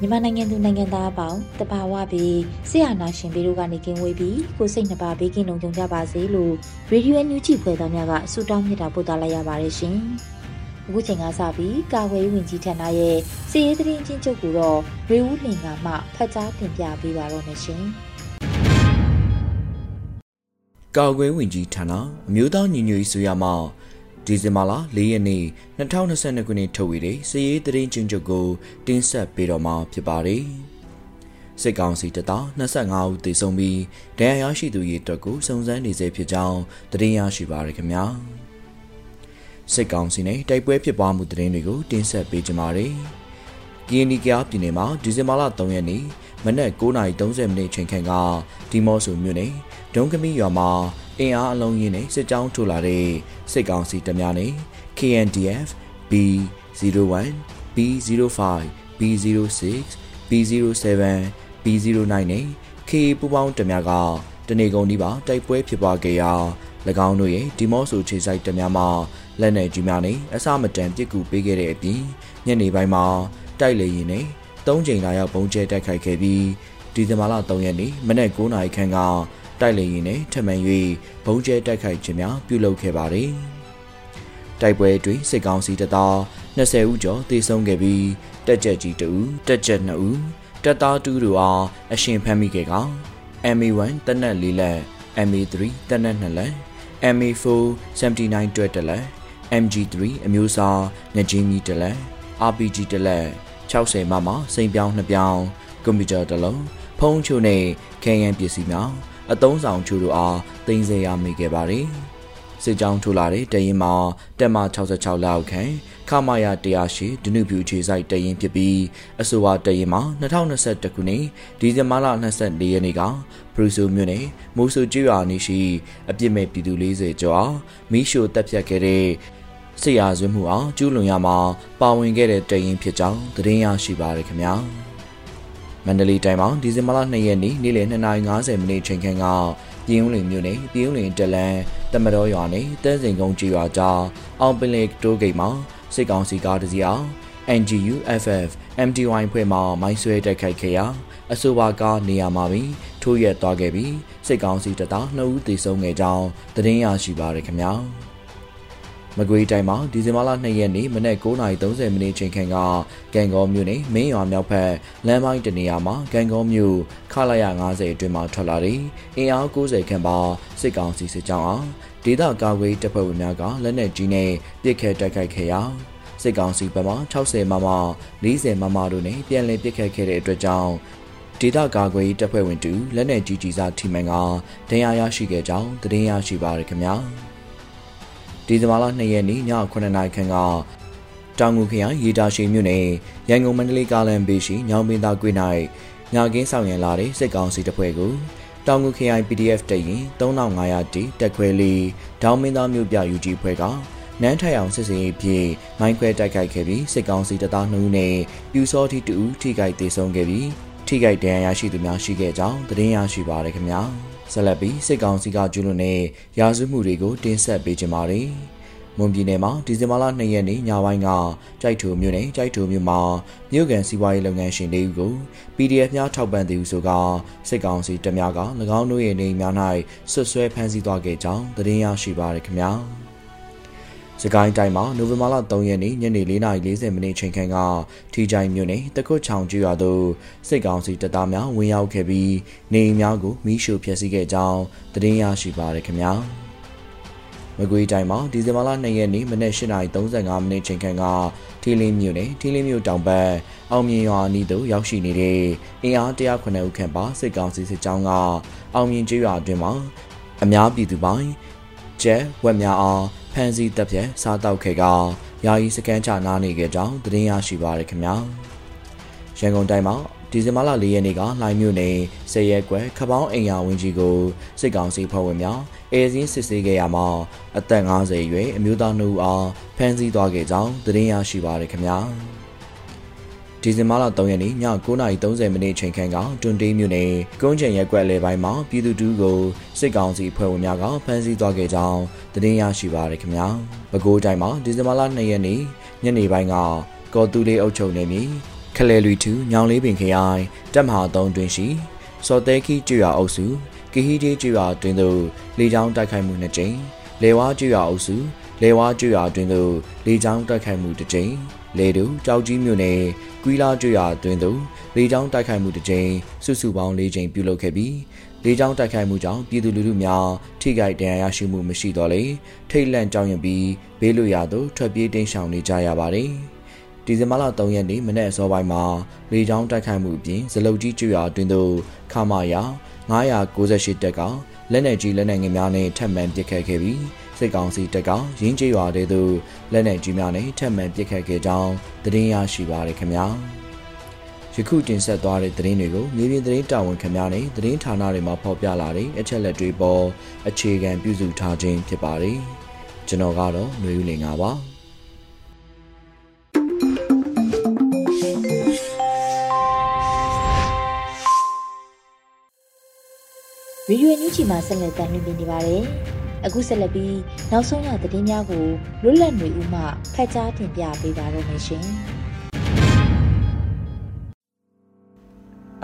မြန်မာနိုင်ငံသူနိုင်ငံသားအပေါင်းတဘာဝပြီးဆရာနာရှင်ပြီးတို့ကနေကင်းဝေးပြီးကိုစိတ်နှပါဘေးကင်းလုံးကြုံကြပါစေလို့ရေဒီယိုညူချီဖွဲ့သားများကဆုတောင်းမြတ်တာပို့သလိုက်ရပါတယ်ရှင်။အခုချိန်ကစပြီးကာဝေးဝင်ကြီးဌာနရဲ့စီရေးသတင်းချင်းချုပ်ကိုတော့ရေဦးလင်ကမှဖတ်ကြားတင်ပြပေးပါတော့မယ်ရှင်။ကာကွယ်ဝင်ကြီးဌာနအမျိုးသားညီညွတ်ရေးဆိုရမှာ ဒီဇင်ဘာလ၄ရက်နေ့2022ခုနှစ်ထုတ်ဝေတဲ့စည်ရေးသတင်းချင်းချုပ်ကိုတင်ဆက်ပေးတော့မှာဖြစ်ပါတယ်။စစ်ကောင်စီတပ်သား25ဦးသေဆုံးပြီးဒဏ်ရာရရှိသူရေအတွက်ကိုစုံစမ်းနေဆဲဖြစ်ကြောင်းသတင်းရရှိပါရခင်ဗျာ။စစ်ကောင်စီနဲ့တိုက်ပွဲဖြစ်ပွားမှုသတင်းတွေကိုတင်ဆက်ပေးကြပါမယ်။ကီနီကယာပြည်နယ်မှာဒီဇင်ဘာလ3ရက်နေ့မနက်9:30မိနစ်ချိန်ခန့်ကဒီမော့ဆိုမြို့နယ်ဒုံကမီရွာမှာ အင်အားအလုံးကြီးနဲ့စစ်ကြောင်းထိုးလာတဲ့စစ်ကောင်စီတပ်များနဲ့ KNDF B01 B05 B06 B07 B09 နဲ့ K ပူပေါင်းတပ်များကတနေကုန်ဒီပါတိုက်ပွဲဖြစ်ပွားခဲ့ရာ၎င်းတို့ရဲ့ဒီမော့ဆိုခြေဆိုင်တပ်များမှလက်နက်ကြီးများနဲ့အစမတန်ပစ်ကူပေးခဲ့တဲ့အပြင်ညနေပိုင်းမှာတိုက်လေရင်နဲ့၃ချိန်လာရောက်ပုံကျဲတိုက်ခိုက်ခဲ့ပြီးဒီဇင်ဘာလ3ရက်နေ့မနက်9:00နာရီခန့်က တိုက်လေရင်နဲ့ထပ်မံ၍ဘုံကျဲတိုက်ခိုက်ခြင်းများပြုလုပ်ခဲ့ပါတယ်။တိုက်ပွဲအတွင်းစစ်ကောင်စီတပ်သား20ဦးကျော်သေဆုံးခဲ့ပြီးတက်ကြက်ကြီး2ဦးတက်ကြက်2ဦးတပ်သား2တို့အားအရှင်ဖမ်းမိခဲ့က MA1 တနက်၄လက် MA3 တနက်2လက် MA4 79တွဲတလက် MG3 အမျိုးအစားငကြင်းကြီးတလက် RPG တလက်60မမစိန်ပြောင်း2ပြောင်းကွန်ပျူတာတစ်လုံးဖုန်းချိုနဲ့ခဲယမ်းပစ္စည်းများ အတုံးဆောင်ချို့တို့အားတင်ဆက်ရမိခဲ့ပါတယ်။စစ်ကြောင်းထိုးလာတဲ့တရင်မှာတက်မ66လောက်ခန့်ခမာယာ108ဒနုဖြူခြေဆိုင်တရင်ဖြစ်ပြီးအဆိုပါတရင်မှာ2021ခုနှစ်ဒီဇင်ဘာလ24ရက်နေ့ကဘရူဆိုမြို့နယ်မိုးဆူကျွော်နေရှိအပြစ်မဲ့ပြည်သူ40ကျော်အားမိရှို့တပ်ဖြတ်ခဲ့တဲ့စစ်ရာဇဝတ်မှုအောင်ကျူးလွန်ရမှာပါဝင်ခဲ့တဲ့တရင်ဖြစ်ကြောင်းသတင်းရရှိပါရခင်ဗျာ။ မန္တလေးတိုင်းမှာဒီဇင်ဘာလ2ရက်နေ့နေ့လယ်2:50မိနစ်ချိန်ခန့်ကပြည်ဦးလင်မြို့နယ်ပြည်ဦးလင်တလန်တမတော်ရွာနယ်တန်းစင်ကုန်းကြီးရွာကြားအောင်ပင်လေတိုးဂိတ်မှာစစ်ကောင်စီကားတစ်စီးအောင် NGU FF MTY ဖွဲ့မှမိုင်းဆွဲတိုက်ခိုက်ခဲ့ရာအဆိုပါကားနေရာမှာပင်ထိုးရက်သွားခဲ့ပြီးစစ်ကောင်စီတပ်သား2ဦးသေဆုံးခဲ့ကြောင်းသတင်းရရှိပါရခင်ဗျာ။ မကွေးတိုင်းမှာဒီဇင်ဘာလ2ရက်နေ့မနက်9:30မိနစ်ချိန်ခန့်ကကံကောမြို့နယ်မင်းရွာမြောက်ဘက်လမ်းပိုင်းတနေရာမှာကံကောမြို့ခလာရ90အတွင်းမှာထွက်လာတဲ့အင်အား90ခန့်ပါစစ်ကောင်စီစစ်ကြောင်းအားဒေသကာကွယ်တပ်ဖွဲ့ဝင်များကလက်နက်ကြီးနဲ့ပစ်ခတ်တိုက်ခိုက်ခဲ့ရာစစ်ကောင်စီဘက်မှ60မမ40မမတို့နဲ့ပြန်လည်ပစ်ခတ်ခဲ့တဲ့အတွက်ကြောင့်ဒေသကာကွယ်တပ်ဖွဲ့ဝင်တူလက်နက်ကြီးကြီးစားထိမှန်ကဒဏ်ရာရရှိခဲ့ကြောင်းသတင်းရရှိပါရခင်ဗျာ။ ဒီဇင်ဘာလ2ရက်နေ့ည9:00နာရီခန့်ကတောင်ငူခရိုင်ရေတာရှိမြို့နယ်ရန်ကုန်မန္တလေးကားလမ်းဘေးရှိညောင်ပင်သာကွေ့၌ညကင်းဆောင်ရန်လာတဲ့စစ်ကောင်စီတပ်ဖွဲ့ကိုတောင်ငူခရိုင် PDF တပ်ရင်3500တီတက်ခွဲလေးဒေါင်းမင်းသားမြို့ပြ UG ဖွဲ့ကနန်းထက်အောင်စစ်စင်ရေးဖြင့်မိုင်းခွဲတိုက်ခိုက်ခဲ့ပြီးစစ်ကောင်စီတပ်သား2ဦးနဲ့ပြူစောတိ2ဦးထိခိုက်ဒေဆုံးခဲ့ပြီးထိခိုက်ဒဏ်ရာရရှိသူများရှိခဲ့ကြောင်းသတင်းရရှိပါရခင်ဗျာ။ ဆက်လက်ပြီးစစ်ကောင်စီကကျူးလွန်တဲ့ရာဇဝတ်မှုတွေကိုတင်ဆက်ပေးကြပါမယ်။မွန်ပြည်နယ်မှာဒီဇင်ဘာလ2ရက်နေ့ညပိုင်းကကြိုက်ထူမြို့နယ်ကြိုက်ထူမြို့မှာမြို့ကန်စီးပွားရေးလုပ်ငန်းရှင်လေးဦးကို PDF များထောက်ပံ့သူဆိုကစစ်ကောင်စီတပ်များက၎င်းတို့ရဲ့နေများ၌ဆွတ်ဆွဲဖမ်းဆီးသွားခဲ့ကြောင်းသတင်းရရှိပါရခင်ဗျာ။ ဒစကိုင်းတိုင်းမှာနိုဝင်ဘာလ3ရက်နေ့ညနေ4:40မိနစ်ချိန်ခန့်ကထီချိုင်မြို့နယ်တကွတ်ချောင်ကျွော်သို့စစ်ကောင်စီတပ်သားများဝင်ရောက်ခဲ့ပြီးနေအိမ်များကိုမိရှို့ဖျက်ဆီးခဲ့ကြောင်းသတင်းရရှိပါရခင်ဗျာမကွေးတိုင်းမှာဒီဇင်ဘာလ2ရက်နေ့မနက်8:35မိနစ်ချိန်ခန့်ကထီလင်းမြို့နယ်ထီလင်းမြို့တောင်ဘက်အောင်မြင်ရွာအနီးသို့ရောက်ရှိနေတဲ့အင်အား109ဦးခန့်ပါစစ်ကောင်စီစစ်ကြောင်းကအောင်မြင်ကျွော်အတွင်းမှာအများပြည်သူပိုင်းကျဲဝက်များအား ဖမ်းဆီးတပ်ဖြတ်စားတောက်ခဲ့ကယာယီစကန်ချနားနေခဲ့ကြောင်းသတင်းရရှိပါရခင်ဗျာရန်ကုန်တိုင်းမှာဒီဇင်ဘာလ၄ရက်နေ့ကလှိုင်းမြို့နယ်ဆယ်ရက်ကွယ်ခပောင်းအိမ်ယာဝင်းကြီးကိုစစ်ကောင်စီဖွဲ့ဝင်များအဲစင်းစစ်ဆေးခဲ့ရမှာအသက်50အရွယ်အမျိုးသားနှုတ်အားဖမ်းဆီးသွားခဲ့ကြောင်းသတင်းရရှိပါရခင်ဗျာ ဒီဇင်ဘာလ3ရက်နေ့ည9:30မိနစ်ချိန်ခန့်ကတွန်တေးမြို့နယ်ကုန်းချင်ရက်ကွက်လေပိုင်းမှာပြည်သူတူကိုစစ်ကောင်စီဖွဲ့ဝင်များကဖမ်းဆီးသွားခဲ့ကြောင်းသတင်းရရှိပါရခင်ဗျာ။ပဲခူးတိုင်းမှာဒီဇင်ဘာလ2ရက်နေ့ညနေပိုင်းကကော်တူလေးအုပ်ချုပ်နေပြီခလဲလူတူညောင်လေးပင်ခရိုင်တက်မဟာ3တွင်ရှိစော်တဲခီကျွော်အုပ်စုကီဟီဂျေကျွော်တွင်သို့လေကြောင်းတိုက်ခိုက်မှုနှစ်ကြိမ်လေဝါကျွော်အုပ်စုလေဝါကျွော်တွင်သို့လေကြောင်းတိုက်ခိုက်မှုတစ်ကြိမ် လေတူကြောက်ကြီးမြို့နယ်ကွီလာကျွော်တွင်သို့လေကြောင်းတိုက်ခိုက်မှုတစ်ကြိမ်စုစုပေါင်း၄ကြိမ်ပြုလုပ်ခဲ့ပြီးလေကြောင်းတိုက်ခိုက်မှုကြောင့်ပြည်သူလူထုများထိခိုက်ဒဏ်ရာရရှိမှုမရှိတော့လေထိတ်လန့်ကြောက်ရွံ့ပြီးဘေးလွတ်ရာသို့ထွက်ပြေးတိမ်းရှောင်နေကြရပါတယ်။ဒီဇင်ဘာလ3ရက်နေ့မနက်အစောပိုင်းမှာလေကြောင်းတိုက်ခိုက်မှုအပြင်ဇလုတ်ကြီးကျွော်တွင်သို့ခမာယာ998တက်ကလက်နက်ကြီးလက်နက်ငယ်များနဲ့ထပ်မံပစ်ခတ်ခဲ့ပြီး စစ်ကောင်စီတပ်ကရင်းကျေးရွာတွေသို့လက်နက်ကြီးများနဲ့ထပ်မံပစ်ခတ်ခဲ့ကြောင်းသတင်းရရှိပါရခင်ဗျာယခုတင်ဆက်သွားတဲ့သတင်းတွေကိုမြေပြင်သတင်းတာဝန်ခင်များနဲ့သတင်းဌာနတွေမှာဖော်ပြလာတဲ့အချက်လက်တွေပေါ်အခြေခံပြုစုထားခြင်းဖြစ်ပါတယ်ကျွန်တော်ကတော့ຫນွေဦးလင်ပါဗီဒီယိုညချီမှာဆက်လက်တင်ပြနေပါတယ်။ အခုဆက်လက်ပြီးနောက်ဆုံးရသတင်းများကိုလွတ်လပ်နေဦးမှဖတ်ကြားတင်ပြပေးပါရမရှင်။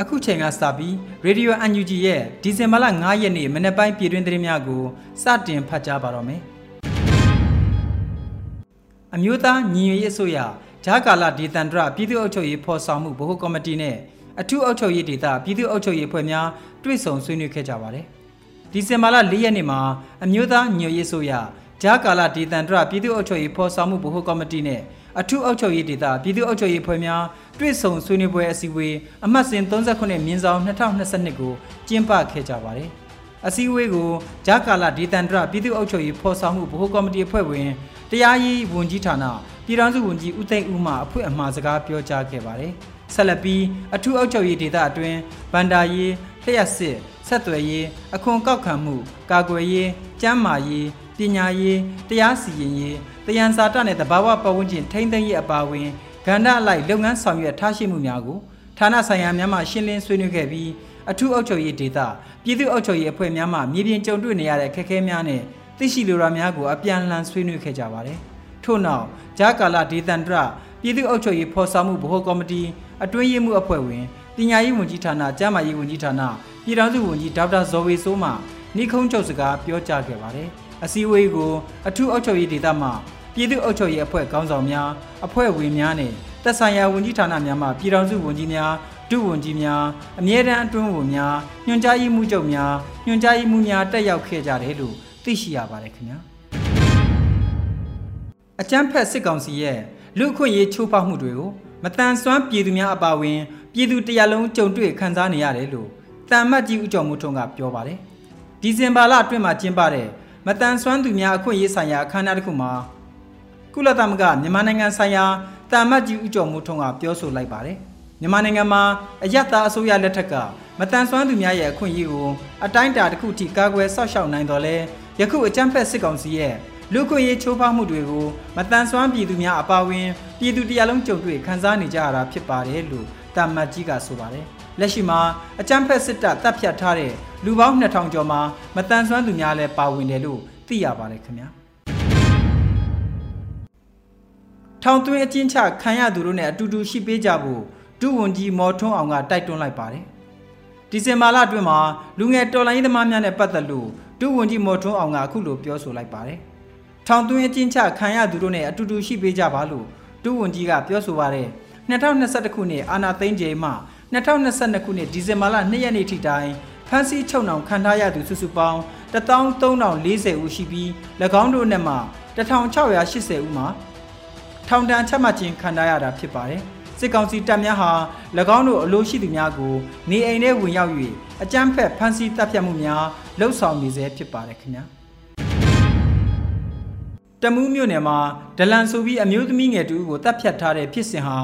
အခုချိန်ကစပြီး Radio UNG ရဲ့ဒီဇင်ဘာလ9ရက်နေ့မနေ့ပိုင်းပြည်တွင်းသတင်းများကိုစတင်ဖတ်ကြားပါတော့မယ်။အမျိုးသားညီညွတ်ရေးအစိုးရဂျာကာလာဒေသန္တရပြည်သူ့အုပ်ချုပ်ရေးဖော်ဆောင်မှုဗဟိုကော်မတီနဲ့အထူးအုပ်ချုပ်ရေးဒေသပြည်သူ့အုပ်ချုပ်ရေးဖွဲ့များတွေ့ဆုံဆွေးနွေးခဲ့ကြပါတယ်။ ဒီဇင်ဘာလ၄ရက်နေ့မှာအမျိုးသားညွရေးဆိုရဂျာကာလာဒေသန္တရပြည်သူ့အုပ်ချုပ်ရေးဖော်ဆောင်မှုဗဟိုကော်မတီနဲ့အထူးအုပ်ချုပ်ရေးဒေသပြည်သူ့အုပ်ချုပ်ရေးဖွဲ့များတွေ့ဆုံဆွေးနွေးပွဲအစည်းအဝေးအမှတ်စဉ်39မြင်းဆောင်2022ကိုကျင်းပခဲ့ကြပါတယ်။အစည်းအဝေးကိုဂျာကာလာဒေသန္တရပြည်သူ့အုပ်ချုပ်ရေးဖော်ဆောင်မှုဗဟိုကော်မတီအဖွဲ့ဝင်တရားရေးဝန်ကြီးဌာနပြည်ထောင်စုဝန်ကြီးဦးသိန်းဦးမှအဖွဲ့အမှားစကားပြောကြားခဲ့ပါတယ်။ဆက်လက်ပြီးအထူးအုပ်ချုပ်ရေးဒေသအတွင်းဗန္ဒာရေးလျှက်စစ် ဆက်သွယ်ရေးအခွန်ကောက်ခံမှုကာကွယ်ရေးကျန်းမာရေးပညာရေးတရားစီရင်ရေးတယံစာတနဲ့တဘာဝပတ်ဝန်းကျင်ထိန်းသိမ်းရေးအပါအဝင်ကဏ္ဍအလိုက်လုပ်ငန်းဆောင်ရွက်ထားရှိမှုများကိုဌာနဆိုင်ရာများမှရှင်းလင်းဆွေးနွေးခဲ့ပြီးအထူးအုပ်ချုပ်ရေးဒေသပြည်သူ့အုပ်ချုပ်ရေးအဖွဲ့များမှမြေပြင်ကြုံတွေ့နေရတဲ့ခက်ခဲများနဲ့သိရှိလိုရာများကိုအပြန်အလှန်ဆွေးနွေးခဲ့ကြပါတယ်။ထို့နောက်ဂျာကာလာဒေသန္တရပြည်သူ့အုပ်ချုပ်ရေးဖော်ဆောင်မှုဗဟိုကော်မတီအတွင်းရေးမှုအဖွဲ့ဝင်ပညာရေးဝန်ကြီးဌာနကျန်းမာရေးဝန်ကြီးဌာန ပြည်ထောင်စုဝန်ကြီးဒေါက်တာဇော်ဝေစိုးမှနှီးခုံးချုပ်စကားပြောကြားခဲ့ပါတယ်။အစည်းအဝေးကိုအထူးအုပ်ချုပ်ရေးဒေသမှပြည်သူ့အုပ်ချုပ်ရေးအဖွဲ့ခေါင်းဆောင်များအဖွဲ့ဝင်များနဲ့သက်ဆိုင်ရာဝန်ကြီးဌာနများမှပြည်ထောင်စုဝန်ကြီးများဒုဝန်ကြီးများအမြဲတမ်းအတွင်းဝန်များညွှန်ကြားရေးမှူးချုပ်များညွှန်ကြားရေးမှူးများတက်ရောက်ခဲ့ကြတယ်လို့သိရှိရပါတယ်ခင်ဗျာအကြမ်းဖက်စစ်ကောင်စီရဲ့လူအခွင့်အရေးချိုးဖောက်မှုတွေကိုမတန်ဆွမ်းပြည်သူများအပါအဝင် ပြည်သူတရလုံးကြုံတွေ့ခံစားနေရတယ်လို့ တန်မတ်ကြီးဦးကျော်မှုထုံးကပြောပါတယ်။ဒီဇင်ဘာလအတွင်းမှာကျင်းပတဲ့မတန်ဆွမ်းသူများအခွင့်အရေးဆိုင်ရာအခမ်းအနားတစ်ခုမှာကုလသမဂ္ဂမြန်မာနိုင်ငံဆိုင်ရာတန်မတ်ကြီးဦးကျော်မှုထုံးကပြောဆိုလိုက်ပါတယ်။မြန်မာနိုင်ငံမှာအယက်သားအစိုးရလက်ထက်ကမတန်ဆွမ်းသူများရဲ့အခွင့်အရေးကိုအတိုင်းအတာတစ်ခုထိကာကွယ်ဆောက်ရှောက်နိုင်တော်လဲယခုအကြမ်းဖက်စစ်ကောင်စီရဲ့လူခွင့်ရေးချိုးဖောက်မှုတွေကိုမတန်ဆွမ်းပြည်သူများအပါအဝင်ပြည်သူတရားလုံးကြုံတွေ့ခံစားနေကြရတာဖြစ်ပါတယ်လို့တာမတ်ကြီးကဆိုပါတယ် လက်ရှိမှာအကြမ်းဖက်စစ်တပ်တပ်ဖြတ်ထားတဲ့လူပေါင်း2000ကျော်မှာမတန်ဆွမ်းသူများလည်းပါဝင်တယ်လို့သိရပါတယ်ခင်ဗျာထောင်သွင်းအချင်းချခံရသူတို့နဲ့အတူတူရှိပေးကြဖို့ဒုဝန်ကြီးမော်ထွန်းအောင်ကတိုက်တွန်းလိုက်ပါတယ်ဒီဇင်ဘာလအတွင်းမှာလူငယ်တော်လိုင်းသမားများနဲ့ပတ်သက်လို့ဒုဝန်ကြီးမော်ထွန်းအောင်ကအခုလိုပြောဆိုလိုက်ပါတယ်ထောင်သွင်းအကျဉ်းချခံရသူတို့နဲ့အတူတူရှိပေးကြပါလို့ဒုဝန်ကြီးကပြောဆိုပါတယ်2021ခုနှစ်အာဏာသိမ်းချိန်မှ 2022ခုနှစ်ဒီဇင်ဘာလ2ရက်နေ့ထိတိုင်ဖမ်းဆီးချုပ်နှောင်ခံထားရသူစုစုပေါင်း13040ဦးရှိပြီး၎င်းတို့နဲ့မှ1680ဦးမှာထောင်ဒဏ်ချမှတ်ခြင်းခံထားရတာဖြစ်ပါတယ်စစ်ကောင်စီတပ်များဟာ၎င်းတို့အလို့ရှိသူများကိုနေအိမ်ထဲဝင်ရောက်၍အကြမ်းဖက်ဖမ်းဆီးတပ်ဖြတ်မှုများလှုပ်ဆောင်နေစေဖြစ်ပါတယ်ခင်ဗျာ တမူးမြို့နယ်မှာဒလန်ဆိုပြီးအမျိုးသမီးငယ်တူကိုတပ်ဖြတ်ထားတဲ့ဖြစ်စဉ်ဟာ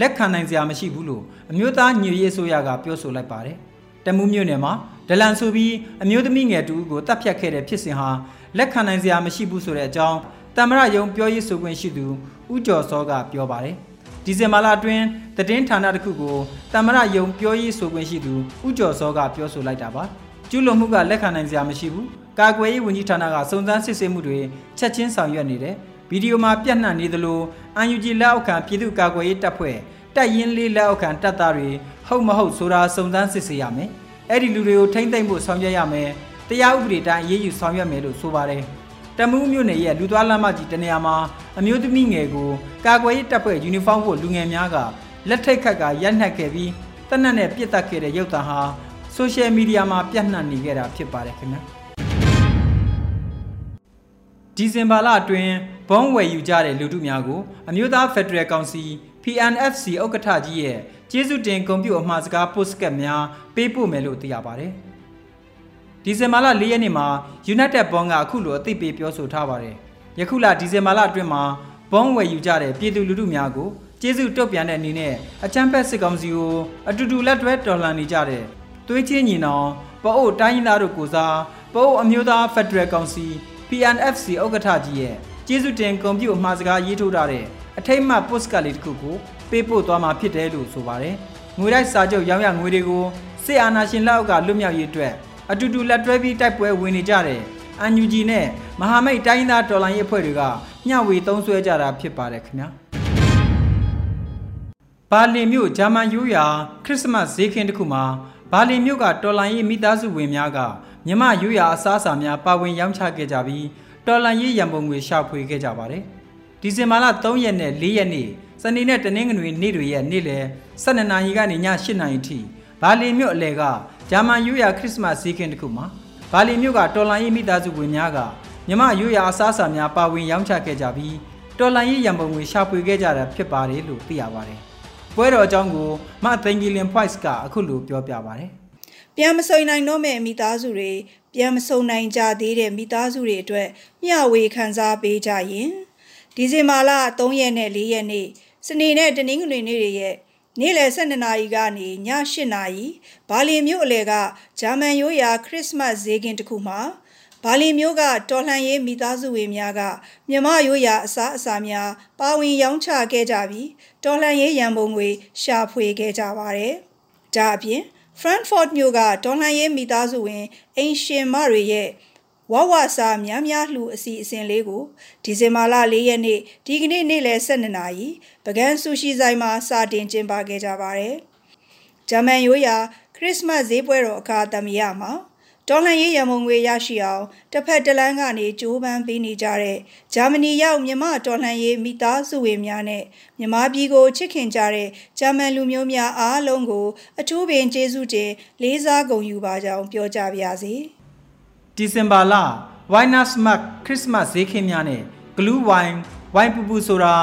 လက်ခံနိုင်စရာမရှိဘူးလို့အမျိုးသားညီရေးအစိုးရကပြောဆိုလိုက်ပါတယ်။တမူးမြို့နယ်မှာဒလန်ဆိုပြီးအမျိုးသမီးငယ်တူကိုတပ်ဖြတ်ခဲ့တဲ့ဖြစ်စဉ်ဟာလက်ခံနိုင်စရာမရှိဘူးဆိုတဲ့အကြောင်းတမရယုံပြောရေးဆိုခွင့်ရှိသူဦးကျော်စောကပြောပါတယ်။ဒီဇင်ဘာလအတွင်းသတင်းဌာနတစ်ခုကိုတမရယုံပြောရေးဆိုခွင့်ရှိသူဦးကျော်စောကပြောဆိုလိုက်တာပါ။ကျူးလွန်မှုကလက်ခံနိုင်စရာမရှိဘူး ကာကွယ်ရေးဝန်ကြီးဌာနကစုံစမ်းစစ်ဆေးမှုတွေချက်ချင်းဆောင်ရွက်နေတယ်ဗီဒီယိုမှာပြန့်နှံ့နေသလို UNG လက်အောက်ခံပြည်သူ့ကာကွယ်ရေးတပ်ဖွဲ့တပ်ရင်းလေးလက်အောက်ခံတပ်သားတွေဟုတ်မဟုတ်ဆိုတာစုံစမ်းစစ်ဆေးရမယ်အဲ့ဒီလူတွေကိုထိမ့်သိမ့်ဖို့ဆောင်ရွက်ရမယ်တရားဥပဒေတိုင်းအရေးယူဆောင်ရွက်မယ်လို့ဆိုပါတယ်တမူးမြို့နယ်ရဲ့လူသွားလမ်းမကြီးတနေရာမှာအမျိုးသမီးငယ်ကိုကာကွယ်ရေးတပ်ဖွဲ့ယူနီဖောင်းဝတ်လူငယ်များကလက်ထိတ်ခတ်ကရက်နှက်ခဲ့ပြီးတနက်နဲ့ပြစ်တက်ခဲ့တဲ့ရုပ်သံဟာဆိုရှယ်မီဒီယာမှာပြန့်နှံ့နေခဲ့တာဖြစ်ပါတယ်ခင်ဗျာ ဒီဇင်ဘာလအတွင်းဘုံဝယ်ယူကြတဲ့လူထုများကိုအမျိုးသားဖက်ဒရယ်ကောင်စီ PNFC ဥက္ကဋ္ဌကြီးရဲ့ကျေးဇူးတင်ဂုဏ်ပြုအမှားစကားပို့စကတ်များပေးပို့မယ်လို့သိရပါတယ်။ဒီဇင်ဘာလ၄ရက်နေ့မှာ United Bond ကအခုလိုအသိပေးပြောဆိုထားပါတယ်။ယခုလဒီဇင်ဘာလအတွင်းမှာဘုံဝယ်ယူကြတဲ့ပြည်သူလူထုများကိုကျေးဇူးတုတ်ပြန်တဲ့အနေနဲ့အချမ်းဖက်စစ်ကောင်စီကိုအတူတူလက်တွဲတော်လှန်နေကြတဲ့သွေးချင်းညီနောင်ပအို့တိုင်းရင်းသားတို့ကိုစားပအို့အမျိုးသားဖက်ဒရယ်ကောင်စီ PNFC ဥက္ကဋ္ဌကြီးရဲ့ကျေးဇူးတင်ကွန်ပျူအမှားစကားရေးထိုးထားတဲ့အထိတ်မှပို့စကတ်လေးတစ်ခုကိုပေးပို့သွားမှာဖြစ်တယ်လို့ဆိုပါတယ်။ငွေတိုက်စာချုပ်ရောင်းရငွေတွေကိုစစ်အာဏာရှင်လက်အောက်ကလွတ်မြောက်ရေးအတွက်အတူတူလက်တွဲပြီးတိုက်ပွဲဝင်နေကြတဲ့ UNG နဲ့မဟာမိတ်တိုင်းသားတော်လှန်ရေးအဖွဲ့တွေကမျှဝေသုံးစွဲကြတာဖြစ်ပါတယ်ခင်ဗျာ။ဘာလင်မြို့ဂျာမန်ယူရာခရစ်စမတ်ဈေးခင်းတစ်ခုမှာဘာလင်မြို့ကတော်လှန်ရေးမိသားစုဝင်များက မြမယူရာအစားအစာများပါဝင်ရောင်းချခဲ့ကြပြီးတော်လန်ရေးရန်ပုံငွေရှာဖွေခဲ့ကြပါတယ်။ဒီဇင်ဘာလ3ရက်နဲ့4ရက်နေ့စနေနဲ့တနင်္ဂနွေနေ့တွေရဲ့နေ့လယ်12နာရီကနေည8နာရီထိဘာလီမြို့အလဲကဂျာမန်ယူရာခရစ်မတ်ဈေးကင်းတစ်ခုမှာဘာလီမြို့ကတော်လန်ရေးမိသားစုဝင်များကမြမယူရာအစားအစာများပါဝင်ရောင်းချခဲ့ကြပြီးတော်လန်ရေးရန်ပုံငွေရှာဖွေခဲ့ကြတာဖြစ်ပါတယ်လို့သိရပါတယ်။ပွဲတော်အကြောင်းကိုမသိင်ဂျီလင်ဖွိုက်စ်ကအခုလိုပြောပြပါတယ်။ ပြန်မဆုံနိုင်တော့မဲ့မိသားစုတွေပြန်မဆုံနိုင်ကြသေးတဲ့မိသားစုတွေအတွက်မျှဝေခံစားပေးကြရင်ဒီဇင်ဘာလ3ရက်နဲ့4ရက်နေ့စနေနဲ့တနင်္ဂနွေနေ့တွေရဲ့နေ့လယ်12နာရီကနေည8နာရီဘာလီမြို့အလယ်ကဂျာမန်ရိုးရာခရစ်စမတ်ဈေးကင်းတစ်ခုမှာဘာလီမျိုးကတော်လှန်ရေးမိသားစုဝင်များကမြမရိုးရာအစားအစာများပါဝင်ရောင်းချခဲ့ကြပြီးတော်လှန်ရေးရန်ပုံငွေရှာဖွေခဲ့ကြပါတယ်။ဒါအပြင် Frankfurt မြို့ကဒေါ်လာရေးမိသားစုဝင်အိမ်ရှင်မတွေရဲ့ဝဝစာများများလှူအစီအစဉ်လေးကိုဒီဇင်ဘာလ၄ရက်နေ့ဒီကနေ့နေ့လယ်12နာရီပကန်းဆူရှိဆိုင်မှာစတင်ကျင်းပခဲ့ကြပါတယ်။ဂျမန်ရိုးရာခရစ်စမတ်ဈေးပွဲတော်အခါသမယမှာ ဒေါ်လာရေးရမုံငွေရရှိအောင်တစ်ဖက်တလန်းကနေကြိုးပမ်းပေးနေကြတဲ့ဂျာမနီရောက်မြမဒေါ်လာရေးမိသားစုဝင်များနဲ့မြမပြည်ကိုချစ်ခင်ကြတဲ့ဂျာမန်လူမျိုးများအားလုံးကို အထူးပင်ကျေးဇူးတင်လေးစားဂုဏ်ယူပါကြောင်းပြောကြပါရစေ။ဒီဇင်ဘာလ Winers Mark Christmas ဈေးခင်းများနဲ့ Glue Wine ဝိုင်းပူပူဆိုတာ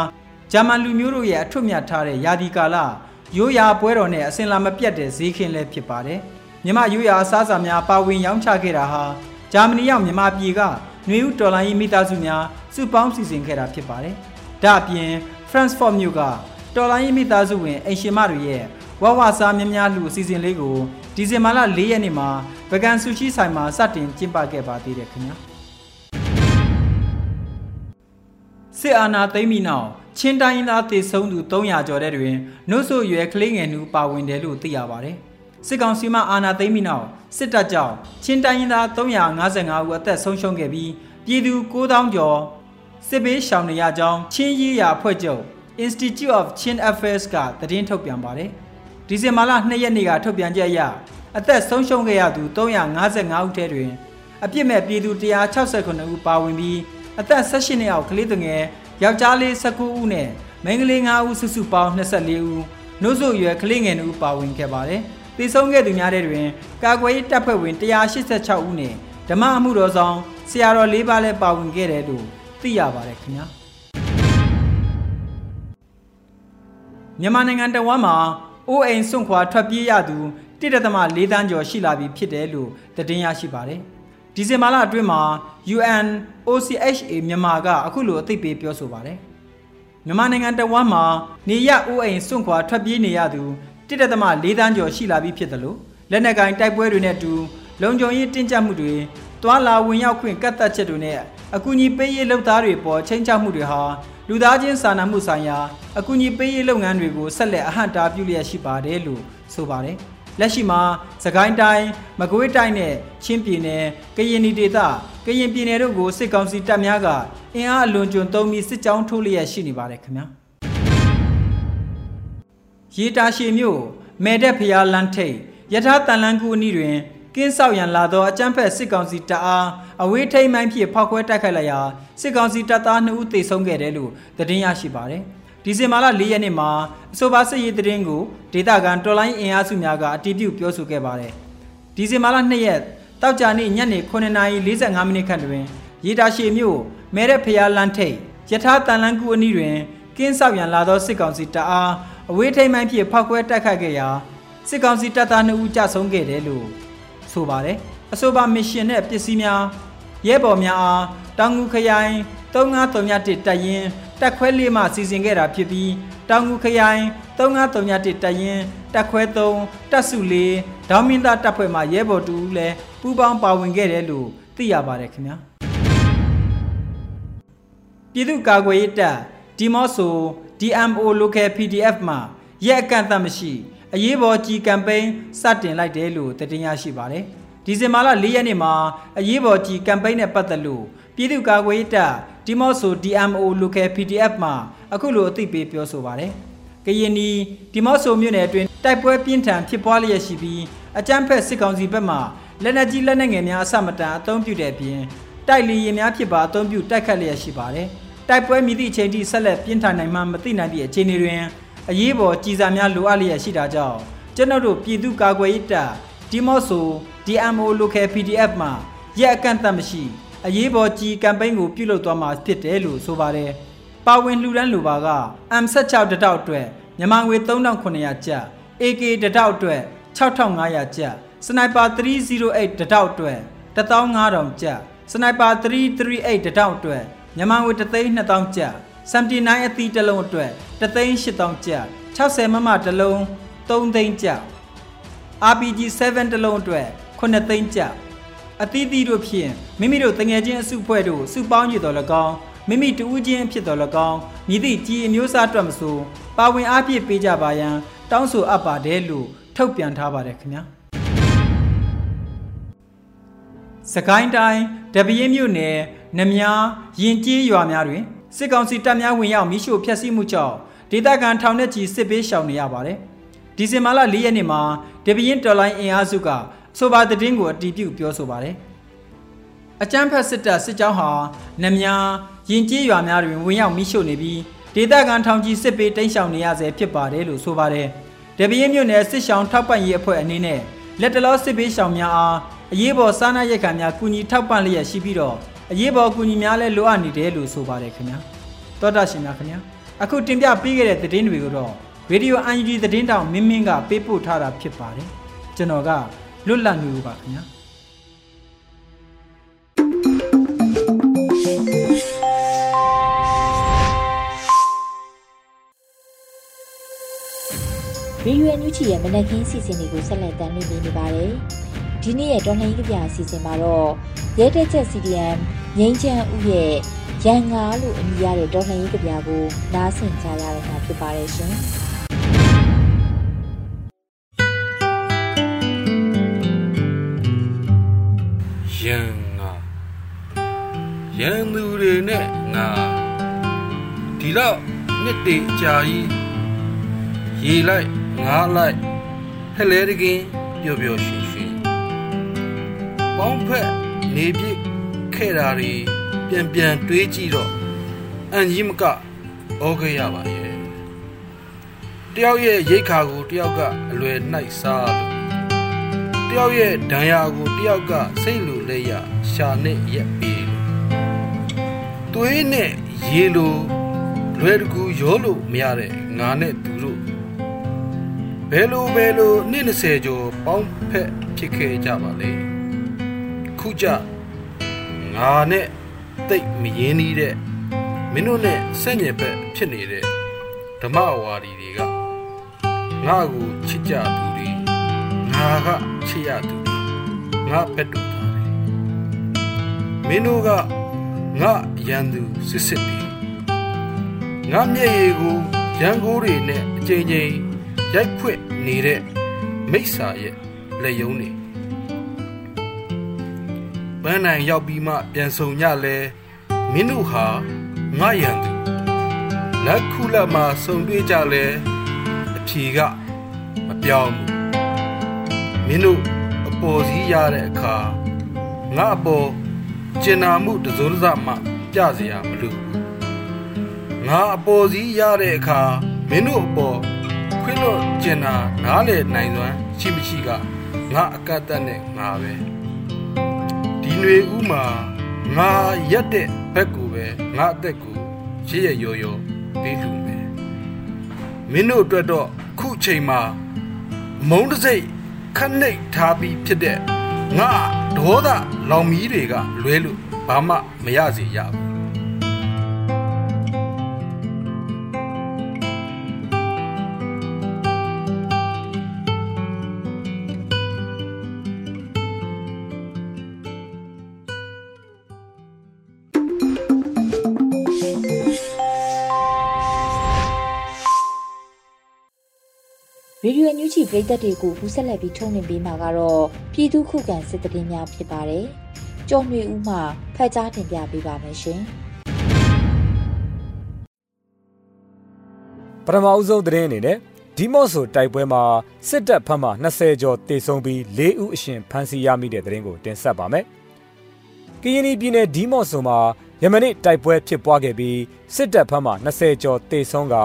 ဂျာမန်လူမျိုးတို့ရဲ့အထွတ်မြတ်ထားတဲ့ယာဒီကာလရိုးရာပွဲတော်နဲ့အစင်လာမပြတ်တဲ့ဈေးခင်းလည်းဖြစ်ပါတယ်။ မြန်မာယူရာအစားအစာများပါဝင်ရောင်းချခဲ့တာဟာဂျာမနီရောက်မြန်မာပြည်ကနွေဦးတော်လိုင်းရေးမိသားစုများစုပေါင်းစီစဉ်ခဲ့တာဖြစ်ပါတယ်။ဒါအပြင် Frankfurt မြို့ကတော်လိုင်းရေးမိသားစုဝင်အိမ်ရှင်မတွေရဲ့ဝဝစားများများလူအစီအစဉ်လေးကိုဒီဇင်ဘာလ၄ရက်နေ့မှာဗကန်ဆူရှိဆိုင်မှာစတင်ကျင်းပခဲ့ပါသေးတယ်ခင်ဗျာ။စစ်အာဏာသိမ်းပြီးနောက်ချင်းတိုင်းသားတည်ဆုံးသူ300ကျော်တဲ့တွင်နှုတ်ဆိုရွယ်ကလေးငယ်နှူပါဝင်တယ်လို့သိရပါတယ်။ စစ်ကောင်စီမှအာဏာသိမ်းပြီးနောက်စစ်တပ်ကြောင့်ချင်းတိုင်းရင်းသား355ဦးအသက်ဆုံးရှုံးခဲ့ပြီးပြည်သူ9000ကျော်စစ်ဘေးရှောင်နေရကြောင်းချင်းရေးရာအဖွဲ့ချုပ် Institute of Chin Affairs ကသတင်းထုတ်ပြန်ပါတယ်။ဒီဇင်ဘာလ2ရက်နေ့ကထုတ်ပြန်ချက်အရအသက်ဆုံးရှုံးခဲ့ရသူ355ဦးထဲတွင်အပြစ်မဲ့ပြည်သူ169ဦးပါဝင်ပြီးအသက်16နှစ်အောက်ကလေးသူငယ်ယောက်ျားလေး19ဦးနဲ့မိန်းကလေး9ဦးစုစုပေါင်း24ဦးနှုတ်ဆုရွယ်ကလေးငယ်2ဦးပါဝင်ခဲ့ပါတယ်။ တည်ဆုံးခဲ့သူများတဲ့တွင် ကာကွယ်ရေးတပ်ဖွဲ့ဝင်186ဦးနဲ့ဓမ္မအမှုတော်ဆောင်ဆရာတော်၄ပါးလည်းပါဝင်ခဲ့တယ်လို့သိရပါတယ်ခင်ဗျာ။မြန်မာနိုင်ငံတဝမ်းမှာအိုးအိမ်စွန့်ခွာထွက်ပြေးရသူ1.4တန်းကျော်ရှိလာပြီဖြစ်တယ်လို့သတင်းရရှိပါတယ်။ဒီဇင်ဘာလအတွင်းမှာ UN OCHA မြန်မာကအခုလိုအသိပေးပြောဆိုပါတယ်။မြန်မာနိုင်ငံတဝမ်းမှာနေရအိုးအိမ်စွန့်ခွာထွက်ပြေးနေရသူ 1.4တန်းကျော်ရှိလာပြီဖြစ်တယ်လို့လက်နက်ကင်တိုက်ပွဲတွေနဲ့အတူလုံခြုံရေးတင်းကျပ်မှုတွေတွာလာဝင်ရောက်ခွင့်ကတ်သက်ချက်တွေနဲ့အကူအညီပေးရေးလုပ်သားတွေပေါ်ချိန်ချမှုတွေဟာလူသားချင်းစာနာမှုဆိုင်ရာအကူအညီပေးရေးလုပ်ငန်းတွေကိုဆက်လက်အဟန့်တားပြုလျက်ရှိပါတယ်လို့ဆိုပါတယ်။လက်ရှိမှာစကိုင်းတိုင်းမကွေးတိုင်းနဲ့ချင်းပြည်နယ်ကရင်ပြည်ဒေသကရင်ပြည်နယ်တို့ကိုစစ်ကောင်စီတပ်များကအင်အားအလွန်ကျွံသုံးပြီးစစ်ကြောင်းထိုးလျက်ရှိနေပါတယ်ခင်ဗျာ။ ရေတာရှည်မြို့မဲတဲ့ဖျားလန်းထိတ်ယထာတန်လန်းကူအနီးတွင်ကင်းဆောက်ရန်လာသောအကြမ်းဖက်စစ်ကောင်စီတပ်အားအဝေးထိန်မိုင်းဖြင့်ဖောက်ခွဲတိုက်ခိုက်လိုက်ရာစစ်ကောင်စီတပ်သား2ဦးသေဆုံးခဲ့တယ်လို့သတင်းရရှိပါတယ်။ဒီဇင်ဘာလ4ရက်နေ့မှာအဆိုပါစစ်ရေးသတင်းကိုဒေသခံတော်လိုင်းအင်အားစုများကအတည်ပြုပြောဆိုခဲ့ပါတယ်။ဒီဇင်ဘာလ2ရက်တောက်ကြနေ့ညနေ9:45မိနစ်ခန့်တွင်ရေတာရှည်မြို့မဲရက်ဖျားလန်းထိတ်ယထာတန်လန်းကူအနီးတွင်ကင်းဆောက်ရန်လာသောစစ်ကောင်စီတပ်အား အဝေးထိန်မိုင်းဖြင့်ဖောက်ခွဲတိုက်ခိုက်ခဲ့ရာစစ်ကောင်စီတပ်သား2ဦးကြဆုံးခဲ့တယ်လို့ဆိုပါတယ်အဆိုပါမစ်ရှင်နဲ့ပစ္စည်းများရဲဘော်များအားတောင်ငူခရိုင်3931တပ်ရင်းတက်ခွဲလေးမှစီစဉ်ခဲ့တာဖြစ်ပြီးတောင်ငူခရိုင်3931တပ်ရင်းတက်ခွဲ3တပ်စု4ဒေါင်းမင်းသားတပ်ဖွဲ့မှရဲဘော်တူလည်းပူးပေါင်းပါဝင်ခဲ့တယ်လို့သိရပါတယ်ခင်ဗျာပြည်သူ့ကာကွယ်ရေးတပ် ဒီမော့ဆို DMO Local PDF မှာရက်အကန့်အသတ်မရှိအရေးပေါ်ကြီးကမ်ပိန်းစတင်လိုက်တယ်လို့တင်ရရှိပါတယ်။ဒီဇင်ဘာလ၄ရက်နေ့မှာအရေးပေါ်ကြီးကမ်ပိန်းနဲ့ပတ်သက်လို့ပြည်သူ့ကာကွယ်ရေးတပ်ဒီမော့ဆို DMO Local PDF မှာအခုလိုအသိပေးပြောဆိုပါတယ်။ကရင်နီဒီမော့ဆိုမြို့နယ်အတွင်းတိုက်ပွဲပြင်းထန်ဖြစ်ပွားလျက်ရှိပြီးအကြမ်းဖက်စစ်ကောင်စီဘက်မှလက်နက်ကြီးလက်နက်ငယ်များအစမတန်အသုံးပြုတဲ့အပြင်တိုက်လီရင်များဖြစ်ပါအသုံးပြုတိုက်ခတ်လျက်ရှိပါတယ်။ တိုက်ပွဲမြည်သည့်အချိန်ထိဆက်လက်ပြင်းထန်နိုင်မှမသိနိုင်သည့်အခြေအနေတွင်အရေးပေါ်ကြည်စာများလိုအပ်လျက်ရှိတာကြောင့်ကျွန်တော်တို့ပြည်သူ့ကာကွယ်ရေးတပ်ဒီမော့ဆို DMO Local PDF မှာရက်အကန့်အသတ်မရှိအရေးပေါ်ကြီးကမ်ပိန်းကိုပြုလုပ်သွားမှာဖြစ်တယ်လို့ဆိုပါတယ်။ပါဝင်လှူဒန်းလိုပါက M16 တတောက်အတွက်မြန်မာငွေ3900ကျပ် AK တတောက်အတွက်6500ကျပ်စနိုက်ပါ308တတောက်အတွက်15000ကျပ်စနိုက်ပါ338တတောက်အတွက် မြန်မာငွေ32000ကျပ်79အသီးတစ်လုံးအတွက်38000ကျပ်60မမတစ်လုံး3သိန်းကျပ် RPG 7တစ်လုံးအတွက်9သိန်းကျပ်အသီးသီးတို့ဖြင့်မိမိတို့တငယ်ချင်းအစုဖွဲ့တို့စုပေါင်းကြတော်၎င်းမိမိတူးချင်းဖြစ်တော်၎င်းမြည်သည့်ကြီးအမျိုးအစားအတွက်မဆိုပါဝင်အားဖြင့်ပေးကြပါရန်တောင်းဆိုအပ်ပါတယ်လို့ထုတ်ပြန်ထားပါတယ်ခင်ဗျာစကိုင်းတိုင်းတပင်းမြို့နယ် နမြားရင်ကျေးရွာများတွင်စစ်ကောင်စီတပ်များဝင်ရောက်မိရှို့ဖျက်ဆီးမှုကြောင့်ဒေသခံထောင်နဲ့ချီစစ်ပေးရှောင်နေရပါတယ်။ဒီဇင်ဘာလ၄ရက်နေ့မှာဒေပရင်တော်လိုင်းအင်အားစုကဆိုပါတဲ့တင်းကိုအတီးပြုတ်ပြောဆိုပါတယ်။အကြမ်းဖက်စစ်တပ်စစ်ကြောင်းဟာနမြားရင်ကျေးရွာများတွင်ဝင်ရောက်မိရှို့နေပြီးဒေသခံထောင်ချီစစ်ပေးတိမ်းရှောင်နေရဆဲဖြစ်ပါတယ်လို့ဆိုပါတယ်။ဒေပရင်မြို့နယ်စစ်ရှောင်းထောက်ပံ့ရေးအဖွဲ့အနေနဲ့လက်တလောစစ်ပေးရှောင်များအားအရေးပေါ်စားနပ်ရိက္ခာများကူညီထောက်ပံ့လျက်ရှိပြီးတော့ အရေးပေါ်ကူညီများလဲလိုအပ်နေတယ်လို့ဆိုပါတယ်ခင်ဗျာတောတာရှင်များခင်ဗျာအခုတင်ပြပေးခဲ့တဲ့သတင်းတွေကိုတော့ရေဒီယို UNG သတင်းတောင်မင်းမင်းကပေးပို့ထားတာဖြစ်ပါတယ်ကျွန်တော်ကလွတ်လပ်နေပါခင်ဗျာဗီဒီယိုအန်ယူချီရဲ့မနက်ခင်းစီစဉ်တွေကိုဆက်လက်တင်ပြနေပါတယ်။ ဒီနေ့ရဲ့တော်လှန်ရေးကြပြအစီအစဉ်မှာတော့ရဲတက်ချက် CDM ငိမ့်ချမ်းဦးရဲ့ရန်ငါလို့အမည်ရတဲ့တော်လှန်ရေးကြပြကိုနားဆင်ကြရတော့မှာဖြစ်ပါတယ်ရှင်။ရန်ငါရန်သူတွေနဲ့ငါဒီတော့နှစ်တေကြာကြီးရေလိုက်ငါလိုက်ဟဲလဲတကင်းပျော်ပျော်ရွှင်ရွှင် ပေါင်းဖက်နေပြစ်ခဲ့တာတွေပြန်ပြန်တွေးကြည့်တော့အန်ကြီးမကဩခဲ့ရပါရဲ့တယောက်ရဲ့ရိတ်ခါကိုတယောက်ကအလွယ်နှိုက်စားလို့တယောက်ရဲ့ဒဏ်ရာကိုတယောက်ကစိတ်လိုလက်ရရှာနဲ့ရက်ပေးလို့သွေးနဲ့ရေလိုလွယ်တကူရောလို့မရတဲ့ငါနဲ့သူတို့ဘယ်လိုဘယ်လိုနှစ်20ကျော်ပေါင်းဖက်ဖြစ်ခဲ့ကြပါလေ ခုကြငါနဲ့တိတ်မရင်းနှီးတဲ့မင်းတို့နဲ့ဆက်ညင်ဘက်ဖြစ်နေတဲ့ဓမ္မဝါဒီတွေကငါ့ကိုချစ်ကြသူတွေငါကချစ်ရသူတွေငါဘက်တူသားတွေမင်းတို့ကငါရန်သူစစ်စစ်တွေငါမျက်ရည်ကိုရန်ကိုးတွေနဲ့အချိန်ချင်းရိုက်ဖွင့်နေတဲ့မိစ္ဆာရဲ့လက်ယုံတွေ ပန်းနိုင်ရောက်ပြီးမှပြန်ဆုံကြလဲမင်းတို့ဟာငါရန်သူလက်ခုလက်မှာဆုံတွေ့ကြလဲအဖြေကမပြောင်းဘူးမင်းတို့အပေါ်စီးရတဲ့အခါငါအပေါ်ကျင်နာမှုတစိုးတစမှပြเสียမလို့ငါအပေါ်စီးရတဲ့အခါမင်းတို့အပေါ်ခွင့်လို့ကျင်နာနားလေနိုင်စွမ်းရှိမရှိကငါအကတ်တက်နဲ့ငါပဲ ဒီຫນွေဥမှာငါရက်တဲ့ဘက်ကိုပဲငါအသက်ကိုရရရော်ရော်ပေးလူမယ်မင်းတို့အတွက်တော့ခုချိန်မှာမုံတစိတ်ခက်နှိတ်ထားပြီးဖြစ်တဲ့ငါဒေါသလောင်မီးတွေကလွဲလို့ဘာမှမရစေရဘူး ရေဒီယိုအန်ယူဂျီပရိသတ်တွေကိုဘူးဆက်လက်ပြီးထုတ်လွှင့်ပေးမှာကတော့ပြည်သူခုခံစစ်တရင်များဖြစ်ပါတယ်။ကြော်မြွေဦးမှဖတ်ကြားတင်ပြပေးပါမယ်ရှင်။ပထမအဦးဆုံးသတင်းအနေနဲ့ဒီမော့ဆိုတိုက်ပွဲမှာစစ်တပ်ဖက်မှ20ကျော်တေဆုံးပြီး4ဦးအရှင်ဖမ်းဆီးရမိတဲ့သတင်းကိုတင်ဆက်ပါမယ်။ကရင်ပြည်နယ်ဒီမော့ဆိုမှာယမနေ့တိုက်ပွဲဖြစ်ပွားခဲ့ပြီးစစ်တပ်ဖက်မှ20ကျော်တေဆုံးက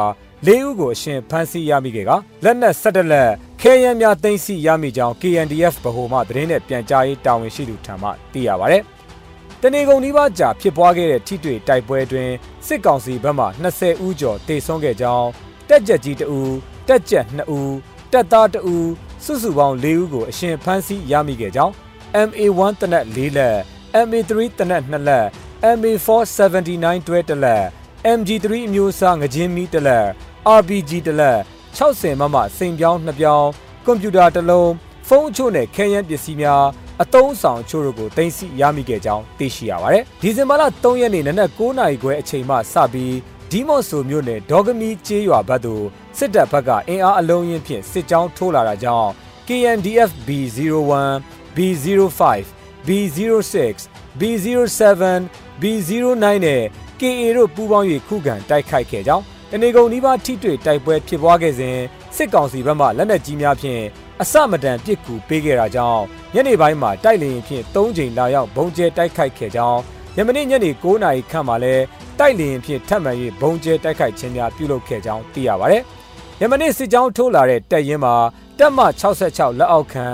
၄ဦးကိုအရှင်ဖမ်းဆီးရမိခဲ့ကလက်နက်17လက်ခဲယမ်းများသိမ်းဆည်းရမိကြောင်း KNDF ဗဟိုမှသတင်းနဲ့ပြန်ကြားရေးတာဝန်ရှိသူထံမှသိရပါဗျ။တနေကုန်နီးပါးကြာဖြစ်ပွားခဲ့တဲ့ထိတွေ့တိုက်ပွဲတွင်စစ်ကောင်စီဘက်မှ20ဦးကျော်တေဆုံးခဲ့ကြောင်းတက်ကြက်ကြီး2ဦးတက်ကြက်2ဦးတက်သား2ဦးစုစုပေါင်း4ဦးကိုအရှင်ဖမ်းဆီးရမိခဲ့ကြောင်း MA1 တနက်4လက် MA3 တနက်2လက် MA479 တွဲတလက် MG3 အမျိုးအစားငကြင်းမီတလက် RPG တလက်60မမစိန်ပြောင်း2ပြောင်းကွန်ပျူတာတစ်လုံးဖုန်းအချို့နဲ့ခဲယမ်းပစ္စည်းများအတုံးဆောင်အချို့တို့ကိုတင်စီရမိခဲ့ကြောင်းသိရှိရပါတယ်။ဒီဇင်ဘာလ3ရက်နေ့နနက်9:00နာရီခွဲအချိန်မှစပြီးဒီမော့ဆိုမြို့နယ်ဒေါဂမီကျေးရွာဘက်သို့စစ်တပ်ဘက်ကအင်အားအလုံးရင်းဖြင့်စစ်ကြောင်းထိုးလာတာကြောင့် KNDF B01 B05 B06 B07 B09 နဲ့ KA တို့ပူးပေါင်း၍ခုခံတိုက်ခိုက်ခဲ့ကြောင်း တနေကုန်နီးပါးထိတွေ့တိုက်ပွဲဖြစ်ပွားခဲ့စဉ်စစ်ကောင်စီဘက်မှလက်နက်ကြီးများဖြင့်အစမတန်ပစ်ကူပေးခဲ့တာကြောင့်ညနေပိုင်းမှာတိုက်လေရင်ဖြင့်၃ချိန်လာရောက်ဘုံကျဲတိုက်ခိုက်ခဲ့ကြောင်းယမနေ့ညနေ9:00နာရီခန့်မှာလဲတိုက်လေရင်ဖြင့်ထပ်မံ၍ဘုံကျဲတိုက်ခိုက်ခြင်းများပြုလုပ်ခဲ့ကြောင်းသိရပါဗျ။ယမနေ့စစ်ကြောင်းထိုးလာတဲ့တပ်ရင်းမှာတပ်မ66လက်အောက်ခံ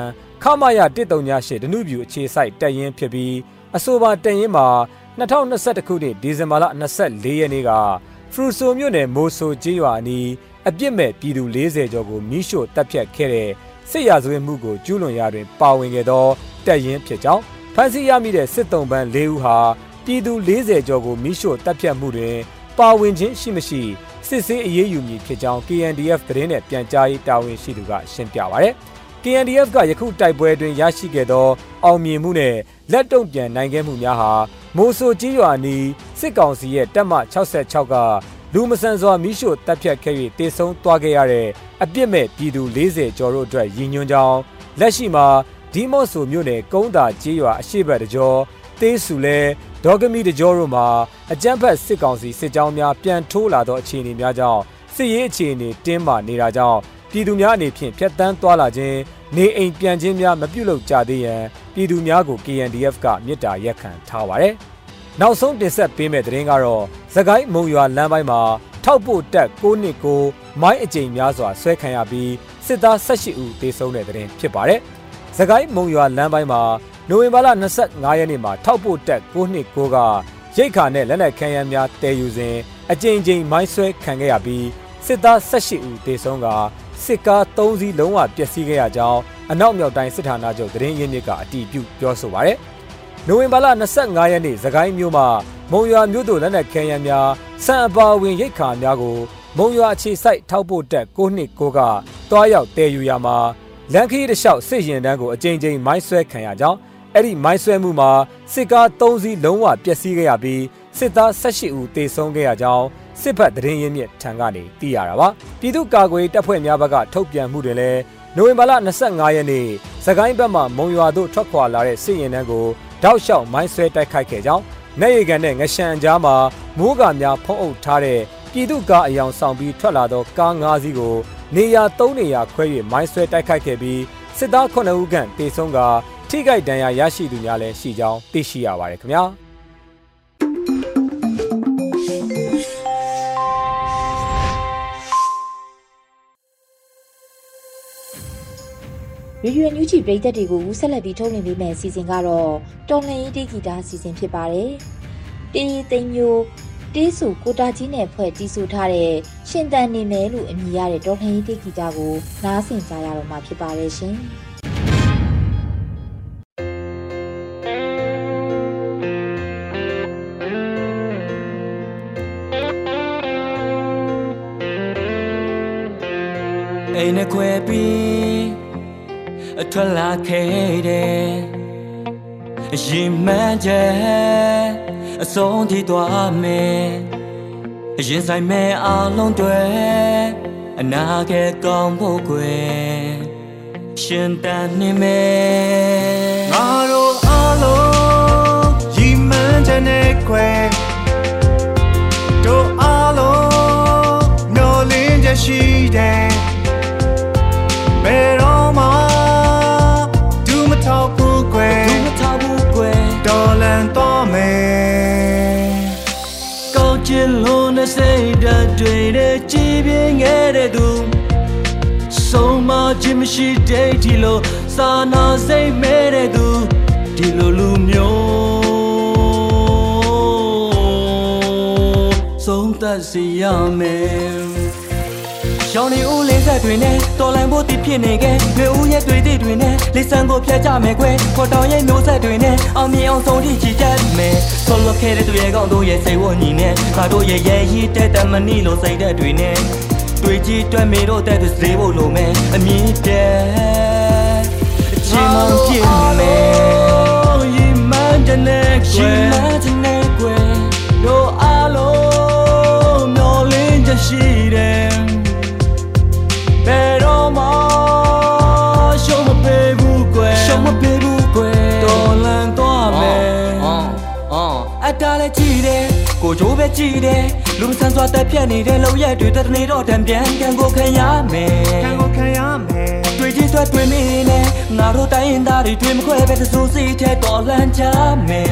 ခမရ138ဒနုပြူအခြေစိုက်တပ်ရင်းဖြစ်ပြီးအဆိုပါတပ်ရင်းမှာ2021ခုနှစ်ဒီဇင်ဘာလ24ရက်နေ့က ဖရူဆိုမြို့နယ်မိုဆိုကျေးရွာအနီးအပြစ်မဲ့ပြည်သူ40ကျော်ကိုမိရှို့တပ်ဖြတ်ခဲ့တဲ့စစ်ရာဇဝတ်မှုကိုကျူးလွန်ရာတွင်ပါဝင်ခဲ့သောတပ်ရင်းဖြစ်ကြောင်းဖမ်းဆီးရမိတဲ့စစ်တုံးပန်း၄ဦးဟာပြည်သူ40ကျော်ကိုမိရှို့တပ်ဖြတ်မှုတွင်ပါဝင်ခြင်းရှိမရှိစစ်ဆေးအရေးယူမည်ဖြစ်ကြောင်း KNDF သတင်းနဲ့ပြန်ကြားရေးတာဝန်ရှိသူကရှင်းပြပါဗျ။ KNDF ကယခုတိုက်ပွဲတွင်ရရှိခဲ့သော အောင်မြင်မှုနဲ့လက်တုံ့ပြန်နိုင်ခဲ့မှုများဟာမိုဆိုကြီးရွာနီးစစ်ကောင်စီရဲ့တပ်မ66ကလူမဆန်စွာမိရှို့တပ်ဖြတ်ခဲ့၍တေဆုံးသွားခဲ့ရတဲ့အပြစ်မဲ့ပြည်သူ40ကျော်တို့အတွက်ရည်ညွှန်းကြောင်းလက်ရှိမှာဒီမော့ဆိုမြို့နယ်ကုန်းသာကြီးရွာအရှိတ်ဘက်တကြောသေးစုလဲဒေါဂမီတကြောတို့မှာအကြမ်းဖက်စစ်ကောင်စီစစ်ကြောင်းများပြန်ထိုးလာသောအခြေအနေများကြောင့်စစ်ရေးအခြေအနေတင်းမာနေတာကြောင့်ပြည်သူများအနေဖြင့်ဖျက်ဆီးသွားလာခြင်း နေအိမ်ပြန်ခြင်းများမပြုလုပ်ကြသေးရန်ပြည်သူများကို KNDF ကမြစ်တာရက်ခံထားပါတယ်။နောက်ဆုံးတင်ဆက်ပေးမယ့်သတင်းကတော့သခိုင်းမုံရွာလမ်းပိုင်းမှာထောက်ပို့တက်629မိုင်းအကြိမ်များစွာဆွဲခံရပြီးစစ်သား18ဦးသေဆုံးတဲ့သတင်းဖြစ်ပါတယ်။သခိုင်းမုံရွာလမ်းပိုင်းမှာနိုဝင်ဘာလ25ရက်နေ့မှာထောက်ပို့တက်629ကရိတ်ခါနဲ့လက်နက်ခဲယမ်းများတည်ယူစဉ်အကြိမ်ကြိမ်မိုင်းဆွဲခံခဲ့ရပြီးစစ်သား18ဦးသေဆုံးက စစ်ကား3စီးလုံးဝပျက်စီးခဲ့ရကြောင်းအနောက်မြောက်တိုင်းစစ်ဌာနချုပ်သတင်းရင်းမြစ်ကအတည်ပြုပြောဆိုပါရယ်။နိုဝင်ဘာလ25ရက်နေ့သခိုင်းမြို့မှာမုံရွာမြို့သို့လက်နက်ခဲယမ်းများစံအပါဝင်ရိတ်ခါများကိုမုံရွာအခြေစိုက်ထောက်ပို့တက်629ကတွားရောက်တည်ယူရမှာလန်ခီးတစ်လျှောက်စစ်ရင်တန်းကိုအကြိမ်ကြိမ်မိုင်းဆွဲခံရကြောင်းအဲ့ဒီမိုင်းဆွဲမှုမှာစစ်ကား3စီးလုံးဝပျက်စီးခဲ့ရပြီး စစ်သား18ဦးသေဆုံးခဲ့ရကြောင်းစစ်ဘက်သတင်းရင်းမြစ်ထံကနေသိရတာပါပြည်သူ့ကာကွယ်တပ်ဖွဲ့များဘက်ကထုတ်ပြန်မှုတွေလည်းနိုဝင်ဘာလ25ရက်နေ့စကိုင်းဘက်မှမုံရွာသို့ထွက်ခွာလာတဲ့စစ်ရင်တန်းကိုတောက်လျှောက်မိုင်းဆွဲတိုက်ခိုက်ခဲ့ကြောင်းနေရီကန်နဲ့ငရှန်ကြားမှာမိုးကာများဖုံးအုပ်ထားတဲ့ပြည်သူ့ကားအယောင်ဆောင်ပြီးထွက်လာသောကား၅စီးကိုနေရာ၃နေရာခွဲ၍မိုင်းဆွဲတိုက်ခိုက်ခဲ့ပြီးစစ်သား9ဦးခန့်တေဆုံးကထိခိုက်ဒဏ်ရာရရှိသူများလည်းရှိကြောင်းသိရှိရပါတယ်ခင်ဗျာ။ ရေဒီယိုညူဂျီပရိသတ်တွေကိုဆက်လက်ပြီးထုတ်လွှင့်ပေးမယ့်အစီအစဉ်ကတော့တော်လန်ရေးတေးဂီတာအစီအစဉ်ဖြစ်ပါတယ်။တေးသိမ်းမျိုးတေးဆူကိုတာကြီးနဲ့ဖွဲ့တီးဆိုထားတဲ့ရှင်တန်နေမယ်လို့အမည်ရတဲ့တော်လန်ရေးတေးဂီတာကိုနားဆင်ကြရတော့မှာဖြစ်ပါတယ်ရှင်။ ခဲ့တယ်ရင်မှန်းချက်အဆုံးထိသွားမယ်ရင်ဆိုင်မဲ့အလုံးတွေအနာဂတ်ကောင်းဖို့ကွယ်ရှင်တန်နေမယ်ငါတို့အလုံးရင်မှန်းချက်နဲ့ကွယ် စိတ်ဓာတ်တွေနဲ့ကြည်ပြင်းခဲ့တဲ့သူဆုံးမခြင်းမရှိတဲ့ဒီလိုစာနာစိတ်မဲ့တဲ့သူဒီလိုလူမျိုးဆုံးသက်စီရမယ် ရောင်နေဦးလေးဆက်တွေနဲ့တော်လန်ဖို့တည်ဖြစ်နေခဲ့မျိုးဦးရဲ့တွေ့တဲ့တွေနဲ့လေးစံကိုဖျက်ကြမယ်ခွဲခေါ်တော်ရဲ့မျိုးဆက်တွေနဲ့အောင်မြင်အောင်ဆုံးထိချီတတ်မယ်ဆောလခဲတဲ့သူရဲ့ကောင်းတို့ရဲ့စိတ်ဝညီနဲ့ငါတို့ရဲ့ရဲ့ရည်တဲ့တမနီလို့စိတ်တဲ့တွေနဲ့တွေ့ကြည့်တွဲမေတို့တဲ့သူစေဖို့လိုမယ်အမြင့်တဲ့အချိန်မှပြည့်မယ် ကိုကြိုးပဲကြည့်တယ်လူမဆန်စွာတက်ပြတ်နေတဲ့လောက်ရက်တွေတတနေတော့တံပြန်ကံကိုခံရမယ်ကံကိုခံရမယ်တွေ့ကြည့်ဆွဲတွေ့နေနဲ့ငါတို့တိုင်းရင်သားတွေတွေ့မခွဲပဲသစိုးစီထဲတော်လန်ကြမယ်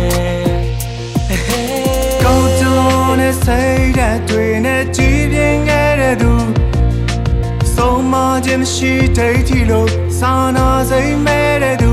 ကောင်းတုံးနဲ့စိတ်ဓာတ်တွေနဲ့ကြည်ပြင်းခဲ့တဲ့သူဆုံးမခြင်းမရှိတဲ့ထီလို့စာနာစိတ်မဲ့တဲ့သူ